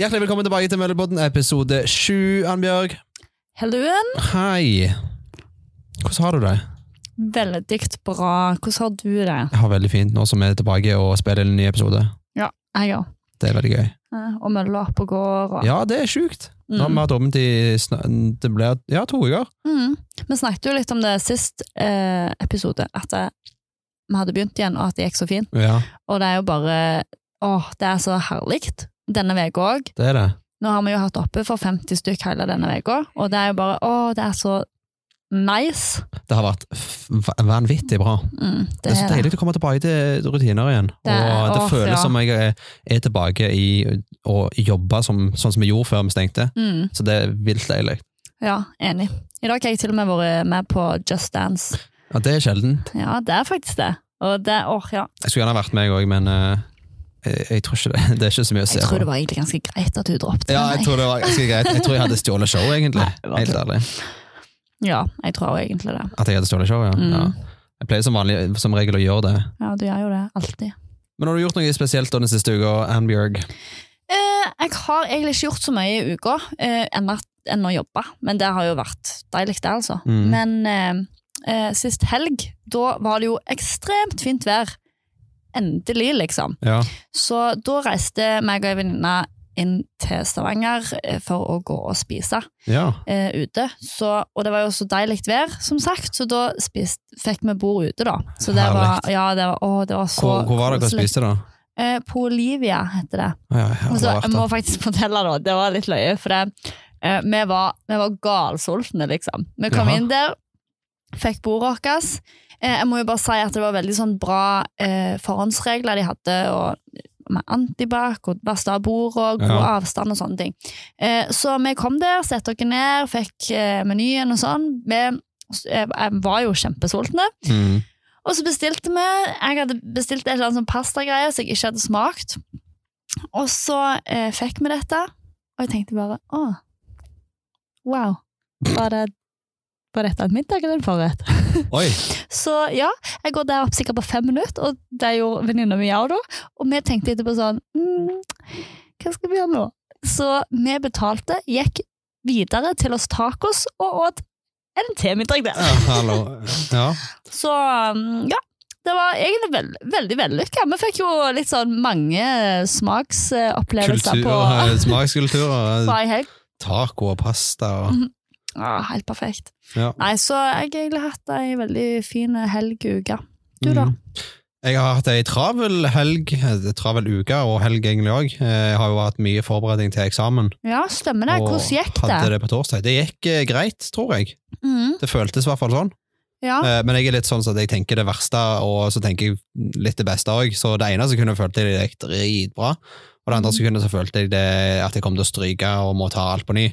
Hjertelig velkommen tilbake til Møllerpodden, episode sju, Annbjørg. Halloen. Hei. Hvordan har du det? Veldig bra. Hvordan har du det? Jeg har veldig fint nå som vi er tilbake og spiller en ny episode. Ja, jeg òg. Det er veldig gøy. Og mølla opp og går. Og... Ja, det er sjukt. Nå har vi Mm. hatt åpent i det ble, ja, to uker. Mm. Vi snakket jo litt om det sist eh, episode, at eh, vi hadde begynt igjen, og at det gikk så fint. Ja, Og det er jo bare Åh, det er så herlig. Denne uka òg. det er det. Nå har vi jo hatt oppe for 50 stykk hele denne uka, og det er jo bare Åh, det er så nice. Det har vært vanvittig bra. Mm, Det det er så det. deilig å komme tilbake til rutiner igjen. Det og det å, føles ja. som jeg er, er tilbake i å jobbe som, sånn som vi gjorde før vi stengte. Mm, Så det er vilt deilig. ja, enig. I dag har jeg til og med vært med på Just Dance. Ja, det er sjeldent. Ja, det er faktisk det. Og det, åh, ja. Jeg skulle gjerne vært med, jeg òg, men eh, jeg, jeg tror ikke det. Det er ikke så mye å se Jeg tror på. det var egentlig ganske greit at du droppet Ja, jeg tror det var ganske greit. Jeg tror jeg hadde stjålet show, egentlig. Nei, Helt ærlig. Ja, jeg tror egentlig det. At jeg hadde stjålet show, ja. Mm. ja. Jeg pleier som vanlig, som regel å gjøre det. Ja, du gjør jo det, alltid. Men har du gjort noe spesielt den siste uka, Ann Bjørg? Eh, jeg har egentlig ikke gjort så mye i uka, eh, enn, å jobbe. Men det har jo vært deilig, det, altså. Mm. Men eh, eh, sist helg, da var det jo ekstremt fint vær. Endelig, liksom. Ja. Så da reiste meg og ei venninne inn til Stavanger eh, for å gå og spise. ja. eh, ute. Så, og det var jo så deilig vær, som sagt, så da spist, fikk vi bord ute, da. Så det var, ja, det var, å, det var så Hvor, hvor var dere spiste, da? Eh, på Olivia, heter det. Ja, jeg så, aldri jeg må faktisk fortelle, da, det var litt løye, for det, eh, vi, var, vi var galsultne, liksom. Vi kom Jaha. inn der, fikk bordet vårt. Eh, jeg må jo bare si at det var veldig sånn bra eh, forhåndsregler de hadde, og med antibac og vaske av bordet og god Ja. avstand og sånne ting. Eh, så vi kom der, satte oss ned, fikk eh, menyen og sånn. Vi jeg, jeg var jo kjempesultne. Mm. Og så bestilte vi Jeg hadde bestilt et eller annet sånn pastagreie som jeg ikke hadde smakt. Og så eh, fikk vi dette, og jeg tenkte bare å, wow. Var, det, var dette en middag eller en forrett? Oi! Så ja, jeg går der opp sikkert på fem minutter, og det gjorde venninna mi òg da. Og vi tenkte etterpå sånn mm, Hva skal vi gjøre nå? Så vi betalte, gikk videre til oss tacos og åt en temiddag der. Ja. Ja. Så um, ja, det var egentlig veld, veldig vellykka. Vi fikk jo litt sånn mange smaksopplevelser Kultur, på, Smakskulturer. taco og pasta og Ja, helt perfekt. Ja. Nei, så jeg har egentlig hatt ei veldig fin helguke. Du, da? Mm. Jeg har hatt ei travel helg, eh, travel uke og helg egentlig òg. Jeg har jo hatt mye forberedning til eksamen. Ja, stemmer det. Hvordan gikk hadde det? det på torsdag. Det gikk eh, greit, tror jeg. Mm. Det føltes i hvert fall sånn. ja. Eh, Men jeg er litt sånn at jeg tenker det verste, og så tenker jeg litt det beste òg. Så det ene så kunne jeg det gikk dritbra, og det andre sekundet så kunne jeg det at jeg kom til å stryke og må ta alt på ny.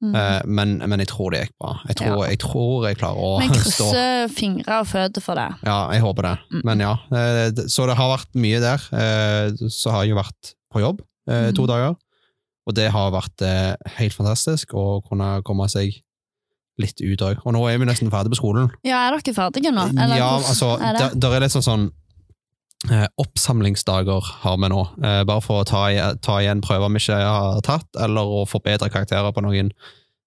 Mhm. Eh, Men, men jeg tror det gikk bra. Jeg tror, Ja. jeg, tror jeg klarer å Men krysse fingre og føtter for det. Ja, jeg håper det. Mm. Men ja, eh, så det har vært mye der. Eh, Så har jeg jo vært på jobb to Mm. dager, og det har vært helt fantastisk å kunne komme seg litt ut òg. Og nå er vi nesten ferdig på skolen. Ja, er dere ferdige nå? Eller ja, altså, er det? der, der er litt sånn sånn Oppsamlingsdager har vi nå, eh, bare for å ta, ta igjen prøver vi ikke har tatt, eller å forbedre karakterer på noen,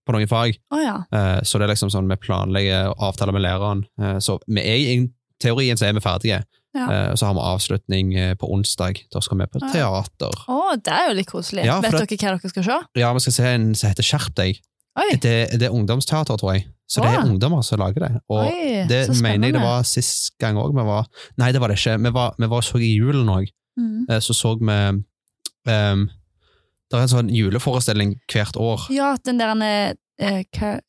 på noen fag. Oh, ja. Eh, Så det er liksom sånn vi planlegger avtaler med læreren. Eh, Så vi er i teorien så er vi ferdige. Ja. Eh, Så har vi avslutning eh, på onsdag. Da skal vi på teater. Å, det er jo litt koselig. Ja, Vet det- dere hva dere skal se? Ja, vi skal se en som heter Skjerp deg. Det, det er ungdomsteater, tror jeg. Så det er ungdommer som lager det. Og oi, det mener jeg det var sist gang òg Nei, det var det ikke. Vi var, vi var så i julen òg. Mm. Så så vi um, Det er en sånn juleforestilling hvert år. Ja, den der eh, eh,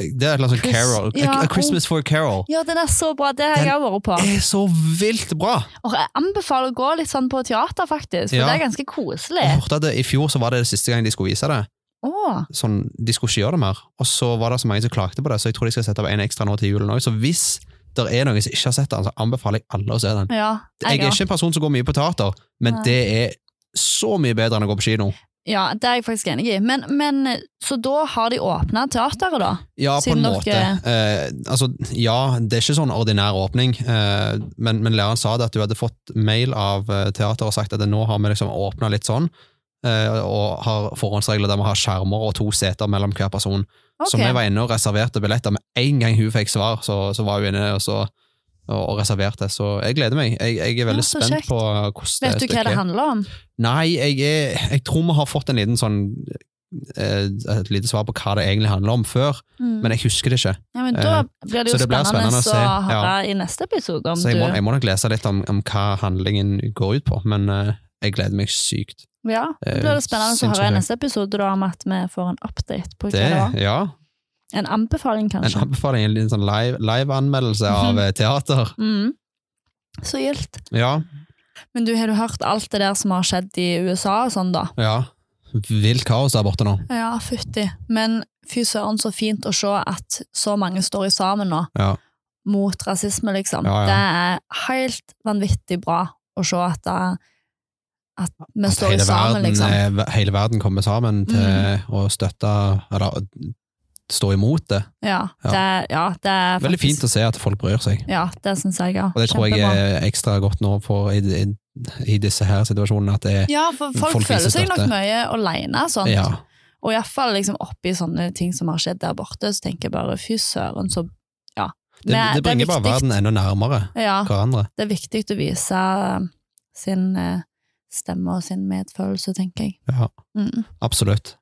Det er et eller annet sånn Carol. Ja, a Christmas for Carol. Ja, den er så bra. Det har Den jeg også vært på. Den er så vilt bra! Og jeg anbefaler å gå litt sånn på teater, faktisk, for Ja. det er ganske koselig. Hørte I fjor så var det det siste gang de skulle vise det. Åh, Sånn, de skulle ikke gjøre det mer. Og så var det så mange som klagde på det, så jeg tror de skal sette av en ekstra nå til julen òg. Så hvis det er noen som ikke har sett den, så anbefaler jeg alle å se den. ja. Jeg er også. ikke en person som går mye på teater, men Nei. det er så mye bedre enn å gå på kino. Ja, det er jeg faktisk enig i. Men, men så da har de åpna teateret, da? Ja, på en måte. dere- Eh, altså, ja, det er ikke sånn ordinær åpning, eh, men, men læreren sa det at du hadde fått mail av teateret teater og sagt at nå har vi liksom åpna litt sånn. Eh, og har forhåndsregler der vi har skjermer og to seter mellom hver person. Så vi var inne og reserverte billetter med en gang hun fikk svar, så, så var hun inne og, så, og, og reserverte. Så jeg gleder meg. Jeg, jeg er veldig Ja, spent kjekt. på hvordan det Vet du hva det er. handler om? Nei, jeg, er, jeg tror vi har fått en liten sånn eh, et lite svar på hva det egentlig handler om før, Mm. men jeg husker det ikke. Ja, men Da blir det jo så det blir spennende, spennende å å høre ja. i neste episode om Så jeg må, du jeg må nok lese litt om, om hva handlingen går ut på, men eh, jeg gleder meg sykt. Ja, Det Eh, blir det spennende å høre i neste episode da, om at vi får en update på hva Det, det var. ja, En anbefaling, kanskje. en anbefaling, en liten sånn live- live-anmeldelse av eh, teater. Mm. Så gildt. Ja, Men du, har du hørt alt det der som har skjedd i USA og sånn, da? ja. Vilt kaos der borte nå. Ja, fytti. Men fy søren, så fint å se at så mange står i sammen nå Ja. mot rasisme, liksom. Ja, ja. Det er helt vanvittig bra å se at, det, at vi At står hele sammen, verden, liksom. Mm. eh, hele verden kommer sammen til å støtte, eller stå imot det. Ja, Ja. det, ja, det er Veldig fint å se at folk bryr seg. Ja, det syns jeg òg. Og det tror jeg er ekstra godt nå for, i, i, i disse her situasjonene, at det Ja, for folk, Folk føler seg nok mye aleine. Ja, Og iallfall liksom, oppi sånne ting som har skjedd der borte, så tenker jeg bare fy søren, så ja. det, det, det bringer bare verden enda nærmere Ja, hverandre. det er viktig å vise sin eh, stemme og sin medfølelse, tenker jeg. Ja, Mm. absolutt.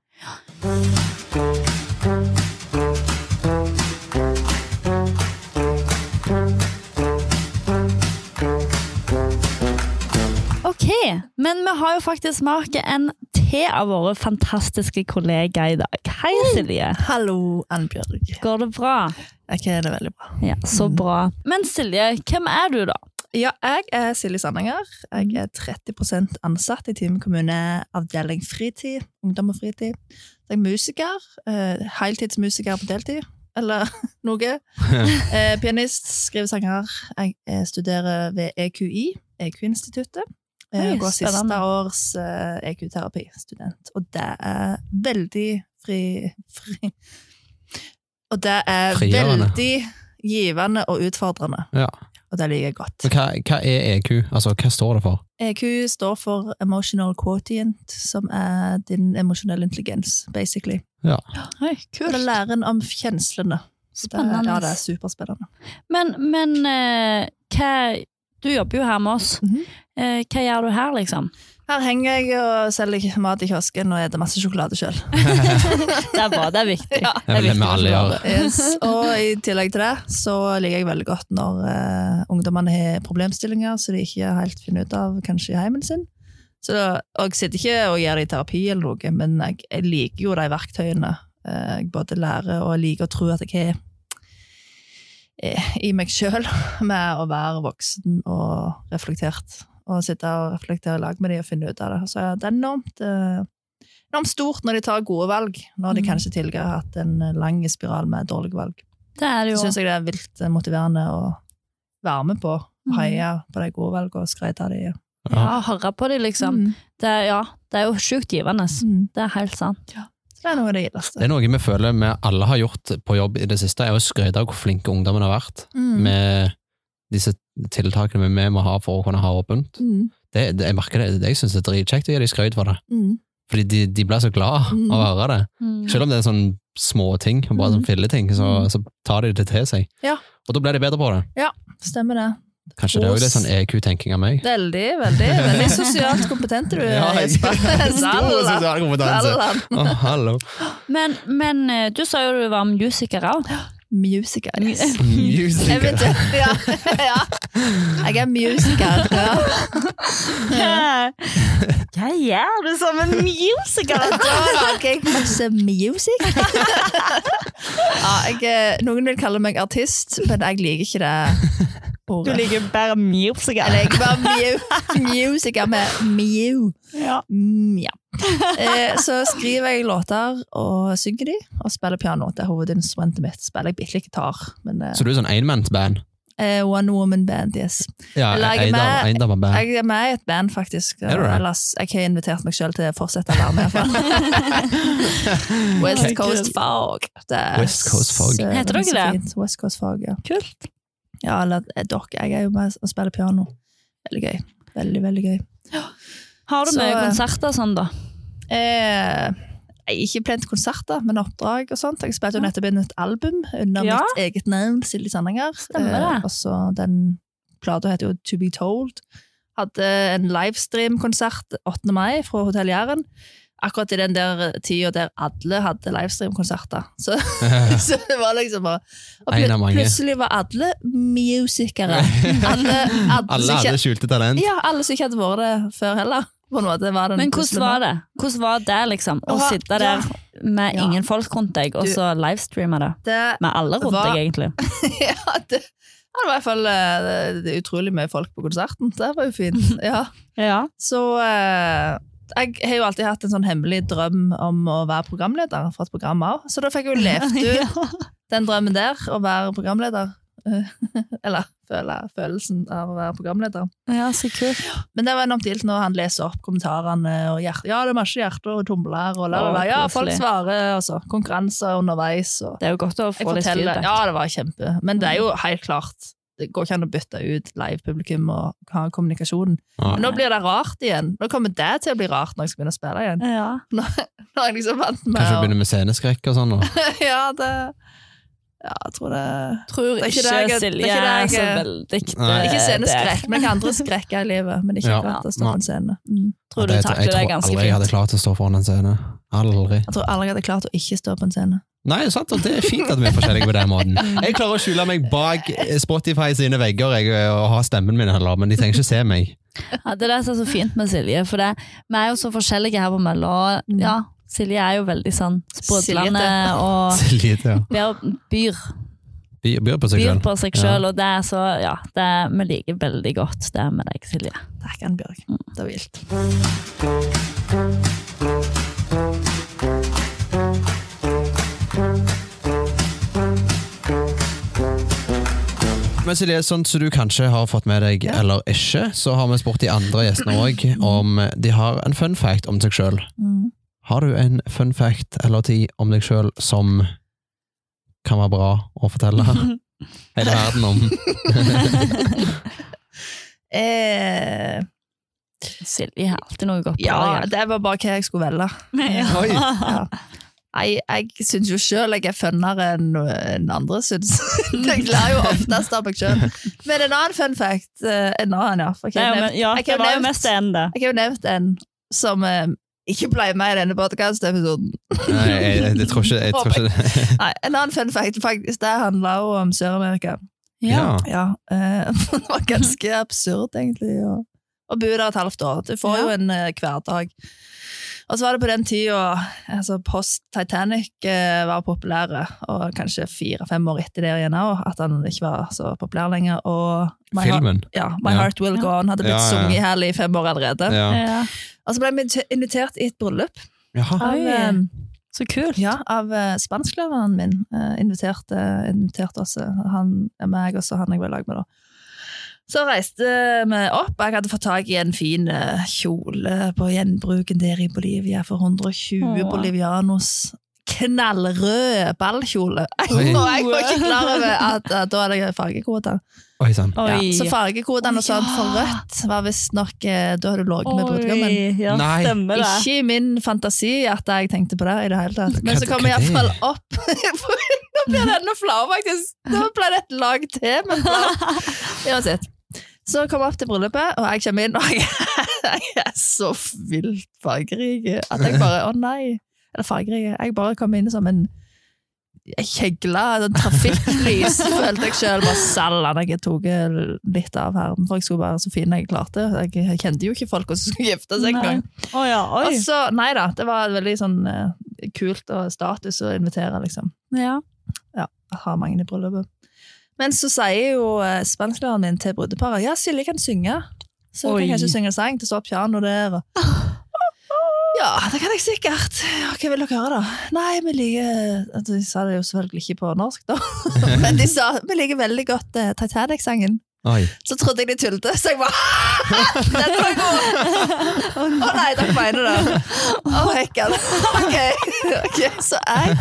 Ok, men vi har jo faktisk smaket en te av våre fantastiske kollegaer i dag. Hei, Silje. Hallo, Annbjørg. Går det bra? Jeg er veldig bra. Ja, så bra. Men Silje, hvem er du, da? Ja, jeg er Silje Sandanger. Jeg er 30% ansatt i Time kommune avdeling fritid, ungdom og fritid. Så jeg er musiker. eh, Heltidsmusiker på deltid, eller noe. Eh, Pianist, skriver sanger. Jeg eh, studerer ved EQI, EQ-instituttet. Jeg går siste års eh, EQ-terapistudent. Og det er veldig fri, fri Og det er Frigjørende. veldig givende og utfordrende. Ja. Og det liker jeg godt. Men hva, hva er EQ? Altså, hva står det for? EQ står for Emotional Quotient, som er din emosjonelle intelligens, basically. Oi, Det er læren om kjenslene. Spennende. Det, ja, det er superspennende. Men, men uh, hva Du jobber jo her med oss. Mm -hmm. uh, hva gjør du her, liksom? Her henger jeg og selger mat i kiosken og spiser masse sjokolade sjøl. Det er bra, det er viktig. Ja, Det er vel det vi viktig alle gjør. Yes. Og i tillegg til det så liker jeg veldig godt når uh, ungdommene har problemstillinger så de ikke helt finner ut av kanskje i heimen sin. Så da, og jeg sitter ikke og gir dem terapi eller noe, men jeg, jeg liker jo de verktøyene. Eh, jeg både lærer og liker å tro at jeg har eh, i meg sjøl med å være voksen og reflektert. Og sitte og reflektere i lag med dem og finne ut av det. Så det er enormt, eh, enormt stort når de tar gode valg, når de Mm. kanskje tidligere har hatt en lang spiral med dårlige valg. Det er det Så syns jeg det er vilt motiverende å være med på. Mm. Heie på de gode valgene og skryte av dem. Ja, høre på dem, liksom. Mm. Det, er- ja, det er jo sjukt givende. Mm. Det er helt sant. Ja. det er noe av det Det er noe vi føler vi alle har gjort på jobb i det siste, er å skryte av hvor flinke ungdommen har vært Mm. med disse tiltakene vi må ha for å kunne ha åpent. Mm. Det, det, jeg merker det, jeg synes det er dritkjekt å gi dem skryt for det, Mm. fordi de, de blir så glad Mm. av å høre det. Mm. Selv om det er sånn små ting, bare Mm. sånn filleting, så, Mm. så tar de det til seg. Ja. Og da blir de bedre på det. Ja, Stemmer det. Kanskje det er også litt sånn EQ-tenking av meg. Veldig, veldig veldig sosialt kompetent du er, Ja, Jesper. Stor sosial kompetanse. Oh. Men, men eh, du sa jo du var musiker òg. Musiker. Musiker. Eventuelt, ja. ja. Jeg er musiker. Ja. Hva gjør du som en musiker? Da lager jeg masse music. ja, jeg, eh, noen vil kalle meg artist, men jeg liker ikke det Du ordet. liker bare musiker. Jeg liker bare mu musiker med mew. Ja. Mm, ja. Eh, så skriver jeg låter og synger de, og spiller piano. Det er hovedinstrumentet mitt. Spiller jeg bitte litt gitar. Men eh, Så du er sånn enmannsband? eh, one woman band, yes. Ja, Eller jeg er med- band. Jeg er med i et band, faktisk. Er du det? Ellers, jeg har invitert meg sjøl til å fortsette å være med. West Coast Fog. Det er West Coast Fog. Heter dere det? West Coast Fog, ja. Kult. Ja, eller eh, dere. Jeg er jo med og spiller piano. Veldig gøy. Veldig, veldig gøy. Har du Så, mye eh, konserter sånn, da? Eh, ikke plent konserter, men oppdrag og sånt. Jeg spilte jo nettopp inn et album under Ja. mitt eget navn, Silje Sandanger. Eh, og så den plata heter jo To Be Told. Hadde en livestream-konsert 8. mai fra Hotell Jæren. Akkurat i den der tida der alle hadde livestream-konserter. Så, så det var liksom bare Og pl plutselig var alle musikere. Alle, alle, Alle ikke- hadde skjulte talent. ja, alle som ikke hadde vært det før heller. På en måte var Men hvordan var det? Hvordan var det liksom? Å Å ha- sitte der med Ja. ingen folk rundt deg, og så livestreame det? Det, Med alle rundt var... deg, egentlig. ja, det, det var i hvert fall eh, det, det utrolig mye folk på konserten. Det var jo fint. Ja. Ja. Så eh, jeg har jo alltid hatt en sånn hemmelig drøm om å være programleder for et program òg. Så da fikk jeg jo levd ut den drømmen der, å være programleder. Eller føle følelsen av å være programleder. ja, så kult. Men det var enormt gildt når han leser opp kommentarene. og hjerte, Ja, det er masse hjerter og tomler. Og la, la, la. Ja, folk svarer, og så konkurranser underveis. Og Det er jo godt å få litt feedback. ja, det var kjempe. Men det er jo helt klart Det går ikke an å bytte ut live-publikum og ha kommunikasjon. Ja. Men nå blir det rart igjen. Nå kommer det til å bli rart når jeg skal begynne å spille igjen. Ja. Nå er jeg liksom vant med Kanskje å- begynne med sceneskrekk og sånn. da. Ja, det Ja, jeg tror det Tror Det er ikke, ikke det jeg- det er ikke det er jeg- så veldig Nei. Ikke eh, sceneskrekk, men jeg andre skrekker i livet. Men ikke Ja. klart å stå på en scene. Mm. Tror ja, Det- takler jeg det tror ganske aldri jeg hadde klart å stå foran en scene. Aldri. Jeg tror aldri jeg hadde klart å ikke stå på en scene. Nei, sant, og det er fint at vi er forskjellige på den måten. Jeg klarer å skjule meg bak Spotify sine vegger jeg, og ha stemmen min, heller, men de trenger ikke se meg. Ja, det er det som er så fint med Silje, for det, vi er jo så forskjellige her på mølla. Mm. Ja, Silje er jo veldig sånn sprudlende Siljete. og Lite, ja. byr, byr, Byr byr på seg byr sjøl. på seg Ja. og det er så Ja, det, vi liker veldig godt det med deg, Silje. Takk, Ann-Bjørg. Det var vilt. Men Silje, sånn som du kanskje har fått med deg, Ja. eller ikke, så har vi spurt de andre gjestene òg om de har en fun fact om seg sjøl. Mm. Har du en fun fact eller ti om deg sjøl som kan være bra å fortelle hele verden om? Eh, Silje har alltid noe godt på ja, deg. det var bare hva jeg skulle velge. Oi. Ja. Jeg, jeg syns jo sjøl jeg er funnere enn enn andre syns. jeg ler jo oftest av meg sjøl. Men en annen fun fact eh, En annen, ja. For har jo, nevnt, ja, en, jeg har jo nevnt en som eh, ikke ble med i denne podkast-episoden. Nei, jeg, jeg, jeg tror ikke, jeg tror ikke det. Nei, En annen fun fact faktisk, det handla jo om Sør-Amerika. Ja. Ja, eh, Det var ganske absurd, egentlig, å, å bo der et halvt år. Du får jo en eh, hverdag. Og så var det på den tida altså post Titanic eh, var populære, og kanskje fire-fem år etter det igjen òg, at han ikke var så populær lenger. Og My, Heart, ja, My Ja. Heart Will Go On hadde blitt Ja, ja, ja. sunget i hell i fem år allerede. Og så ble vi invitert i et bryllup av, eh, Så kult. ja, av uh, spansklæreren min. Uh, inviterte, inviterte oss, eh, han, meg og så han jeg var i lag med da. Så reiste vi opp. Jeg hadde fått tak i en fin eh, kjole på gjenbruken der i Bolivia for 120 Åh. bolivianos. Knallrød ballkjole. Og jeg var ikke klar over at, at da hadde jeg fargekoder. Oi sånn. Ja, Oi. så fargekodene og sånn Ja. for rødt var visstnok eh, Da har du ligget med brudgommen. Ja, Nei. stemmer det. Ikke i min fantasi at jeg tenkte på det i det hele tatt. Men så kom jeg iallfall opp Nå blir det enda flau, faktisk. Nå ble det et lag til men. Uansett. Så kom jeg opp til bryllupet, og jeg kommer inn, og jeg, jeg er så vilt fargerik at jeg bare Å nei! Eller fargerik. Jeg bare kom inn som en kjegle. trafikklys, følte jeg sjøl. Bare salen Jeg tok litt av her, for jeg skulle være så fin jeg klarte. Jeg kjente jo ikke folk som skulle gifte seg engang. Oh, ja. Så, nei da, det var veldig sånn eh, kult og status å invitere, liksom. Ja. Jeg har mange i bryllupet. Men så sier jo uh, spansklæreren min til brudeparet ja, Silje kan synge. Så Oi. kan jeg kanskje synge sang. Det står piano der. Og... Ja, det kan jeg sikkert. Hva vil dere høre, da? Nei, vi liker De sa det jo selvfølgelig ikke på norsk, da. Men de sa vi liker veldig godt uh, Titanic-sangen. Så trodde jeg de tulte, så jeg bare Den var god! Å nei, dere mener det. Å, hekken. Ok. ok, Så jeg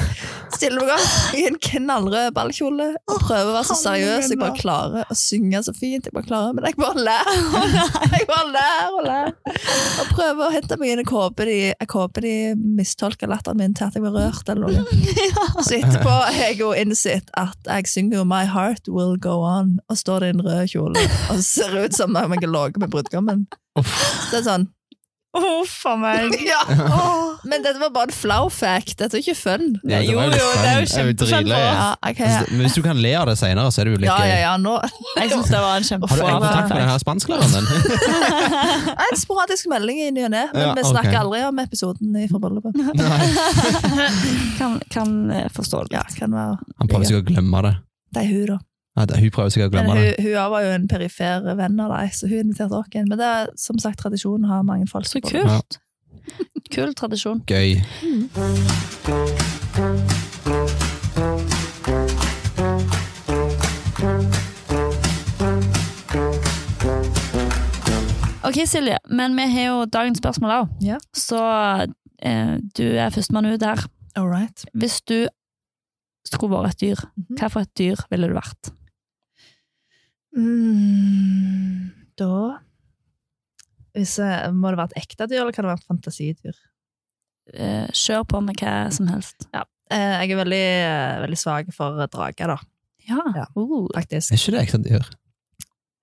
Stiller meg opp i en knallrød ballkjole og prøver å være så seriøs jeg bare klarer. å synge så fint jeg bare klarer, men jeg bare ler. Jeg bare ler og ler. Og prøver å hente meg inn. Jeg håper de, jeg håper de mistolker latteren min til at jeg var rørt eller noe. Så etterpå har jeg jo innsett at jeg synger jo My Heart Will Go On, og står i en rød kjole og ser ut som om jeg har ligget med brudgommen. Så det er sånn Huff a meg. ja. Men dette var bare en flau fact. Dette er ikke fun. Ja, det Jo, jo, fun. det er jo kjempefun. Ja, ok. Altså, men hvis du kan le av det senere, så er det jo litt ja, ja, gøy. ja, nå Jeg synes det var en Har du kontakt med denne spansklæreren din? En sporadisk melding i ny og ne, men Ja, vi snakker snakker aldri om episoden i fra bryllupet. Kan, kan eh, forstå det. Ja, kan være Han prøver sikkert å glemme det. Det er hun, da. Ja, det- hun prøver sikkert å Men glemme hun, det. hun var jo en perifer venn av deg, så hun inviterte dere inn. Men det er som sagt tradisjonen har ha mange folk. Så kult! kult. Kul tradisjon. Gøy. Ok, Silje, men vi har jo dagens spørsmål òg. Ja. Så eh, du er førstemann ut der. Alright. Hvis du skulle vært et dyr, Mhm. hva for et dyr ville du vært? Mm, da hvis, jeg- Må det være et ekte dyr, eller kan det være et fantasidyr? Eh, kjør på med hva som helst. Eh, Jeg er veldig, eh, veldig svak for drager, da, Ja. Ja. Uh. faktisk. Er ikke det ekte dyr?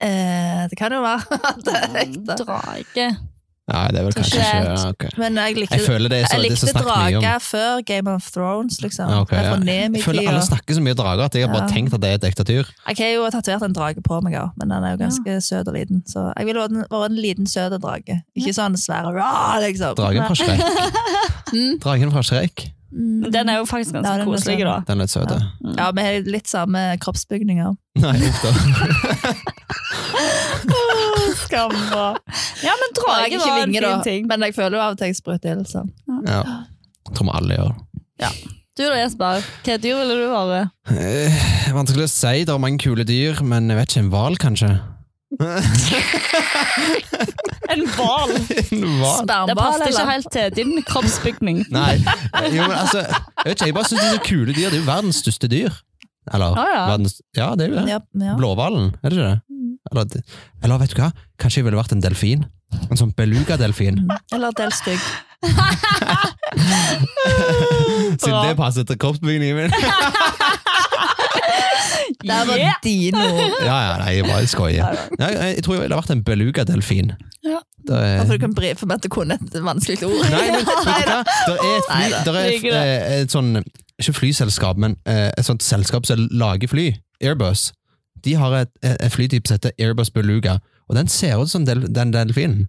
Eh, det kan jo være at det er ekte. Drage. Nei, det er vel kanskje ikke ikke ja, ok. Men jeg likte, Jeg føler det så, jeg det likte om. drager før Game of Thrones, liksom. Ja, ok, Det fra ja. Jeg føler alle snakker så mye drager at jeg har bare tenkt at det er et diktatur. Jeg har jo tatovert en drage på meg òg, men den er jo ganske søt og liten. Så jeg ville vært en, vært en liten, søt drage. Ikke sånn svær liksom. Dragen fra Shrek. Mm. Dragen fra Shrek. Mm. Den er jo faktisk ganske Ja, koselig, da. Den er litt søt. ja. Ja, vi har litt samme kroppsbygninger. Nei, uff da. Skamma. Ja, men Jeg har drage var en fin da, ting. men jeg føler jo av og til jeg sprøyter ild. Så. Ja. Tror vi alle gjør. Du da, Jesper. Hva dyr ville du vært? Eh, vanskelig å si, det er mange kule dyr, men jeg vet ikke, en hval kanskje? En hval! en hval? Det passer ikke helt til din kroppsbygning. Nei, jo, men altså, jeg vet ikke, jeg bare synes det er så kule dyr, det er jo verdens største dyr. Eller, Ah, ja. verdens, ja, det er jo det. Ja, ja. Blåhvalen, er det ikke det? Eller, eller vet du hva, kanskje jeg ville vært en delfin? En sånn beluga-delfin. Eller delstygg. Siden det passer til kroppsbygningen min. Det var Yeah! dine ord. Ja, ja, nei, jeg bare skoier. Ja, jeg, jeg tror jeg ville vært en beluga-delfin. Ja. Det er- Hvorfor du kan bre for meg at du kunne et vanskelig ord? Nei, men? Der er et, fly, der er et, et, eh, et sånn, ikke flyselskap, men eh, et sånt selskap som lager fly, Airbus. De har et, et flytype som heter Airbus Beluga, og den ser ut som del, den delfinen.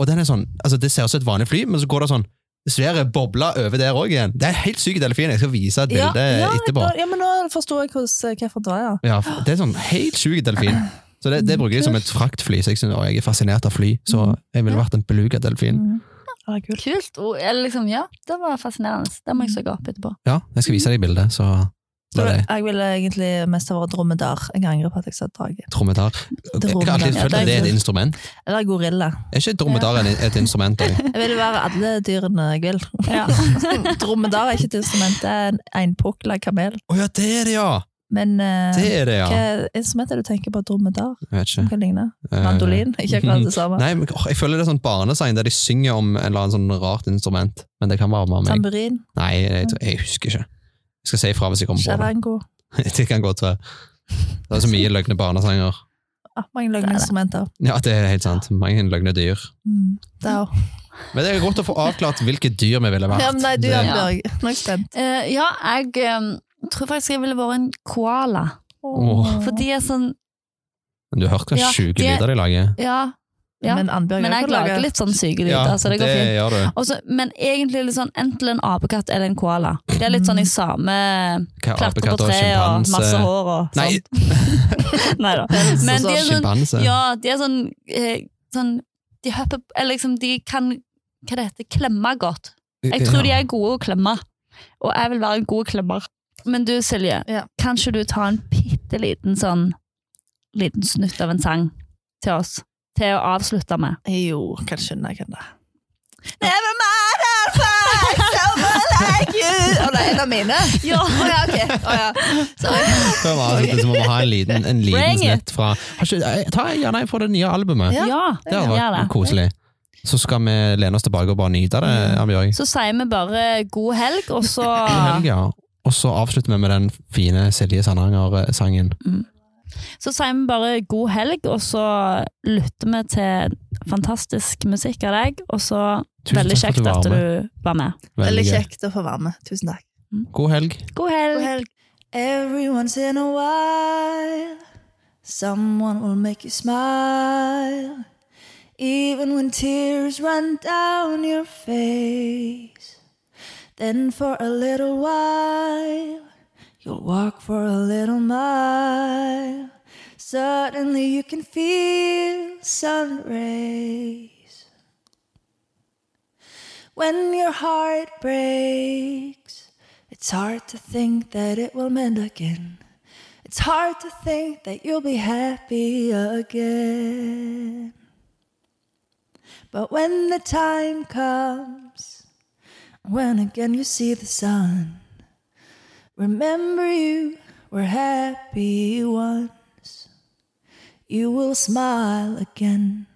Og den er sånn, altså det ser ut som et vanlig fly, men så går det sånn svære bobler over der òg igjen. Det er helt syk delfin, jeg skal vise et bilde etterpå. Ja, men nå forstår jeg hvordan- hvorfor det var, ja. Ja, det er sånn helt syk delfin. Så det, det bruker jeg som et fraktfly, så jeg, synes, jeg er fascinert av fly. Så jeg ville vært en beluga-delfin. Mm. Ja, kult. Kult. ord. Liksom, ja, det var fascinerende. Det må jeg søke opp etterpå. Ja, jeg skal vise deg bildet, så Jeg ville egentlig mest ha vært dromedar. Jeg angrer på at jeg sa drage. Dromedar. Jeg har alltid følt er at det er et instrument. Eller gorilla. Er ikke dromedar et instrument? Jeg. Jeg vil være alle dyrene jeg vil. Ja. Dromedar er ikke et instrument, det er en einpukla kamel. Å ja, det er det, ja! Men uh, Det er det, ja. hva instrument er det du tenker på dromedar? Jeg vet Som ikke. kan ligne? Eh, Mandolin? Ikke akkurat det samme. Nei, men oh, Jeg føler det er sånn barnesang der de synger om en eller annen sånn rart instrument. Men det kan være meg. Tamburin? Nei, jeg, jeg, jeg husker ikke. Jeg skal si ifra hvis jeg kommer på det. Det kan godt være. Det er så mye løgne barnesanger. Ah, mange løgne instrumenter. Ja, det er helt sant. Mange løgne dyr. Mm. Det er også. Men det er godt å få avklart hvilke dyr vi ville vært. Ja, nei, du, er Bjørg. Nå er jeg spent. Uh, ja, jeg um, tror faktisk jeg ville vært en koala. Oh. For de er sånn Men Du har hørt hva Ja, sjuke lyder de lager? Ja, ja. Men men jeg lager litt sånn syke lyder, Ja, så det går fint. gjør du. Også, men egentlig litt sånn enten en apekatt eller en koala. Det er litt sånn i samme Hva, Klatre på tre og og masse hår og Nei, sånt. Nei da. Men de er sånn. Ja, de er sånn, eh, sånn De hopper Eller liksom, de kan Hva det heter? Klemme godt. Jeg tror de er gode å klemme, og jeg vil være en god klemmer. Men du, Silje, Ja. kan ikke du ta en bitte liten sånn liten snutt av en sang til oss? Til å avslutte med. Jo, kanskje jeg kan det. Never mind, I'll find someone Thank you! Å, det er en av mine? Ja. Ja, ok. Oh, ja. Sorry. Før vi avslutter, så må vi ha en liten, en liten snett fra ikke- eh, Ta gjerne fra det nye albumet. Ja. Ja, Det har vært koselig. Så skal vi lene oss tilbake og bare nyte det, Ambjørg. Så sier vi bare god helg, og så God helg, ja. Og så avslutter vi med den fine Silje Sandanger-sangen. Så sier vi bare god helg, og så lytter vi til fantastisk musikk av deg, og så Tusen veldig kjekt at at du var med. Veldig veldig kjekt å få være med. Tusen takk. God helg. God helg! God helg. Every once in a while, someone will make you smile. Even when tears run down your face. Then for a little while, you'll walk for a little mile. Suddenly you can feel sun rays. When your heart breaks, it's hard to think that it will mend again. It's hard to think that you'll be happy again. But when the time comes, when again you see the sun, remember you were happy once. You will smile again.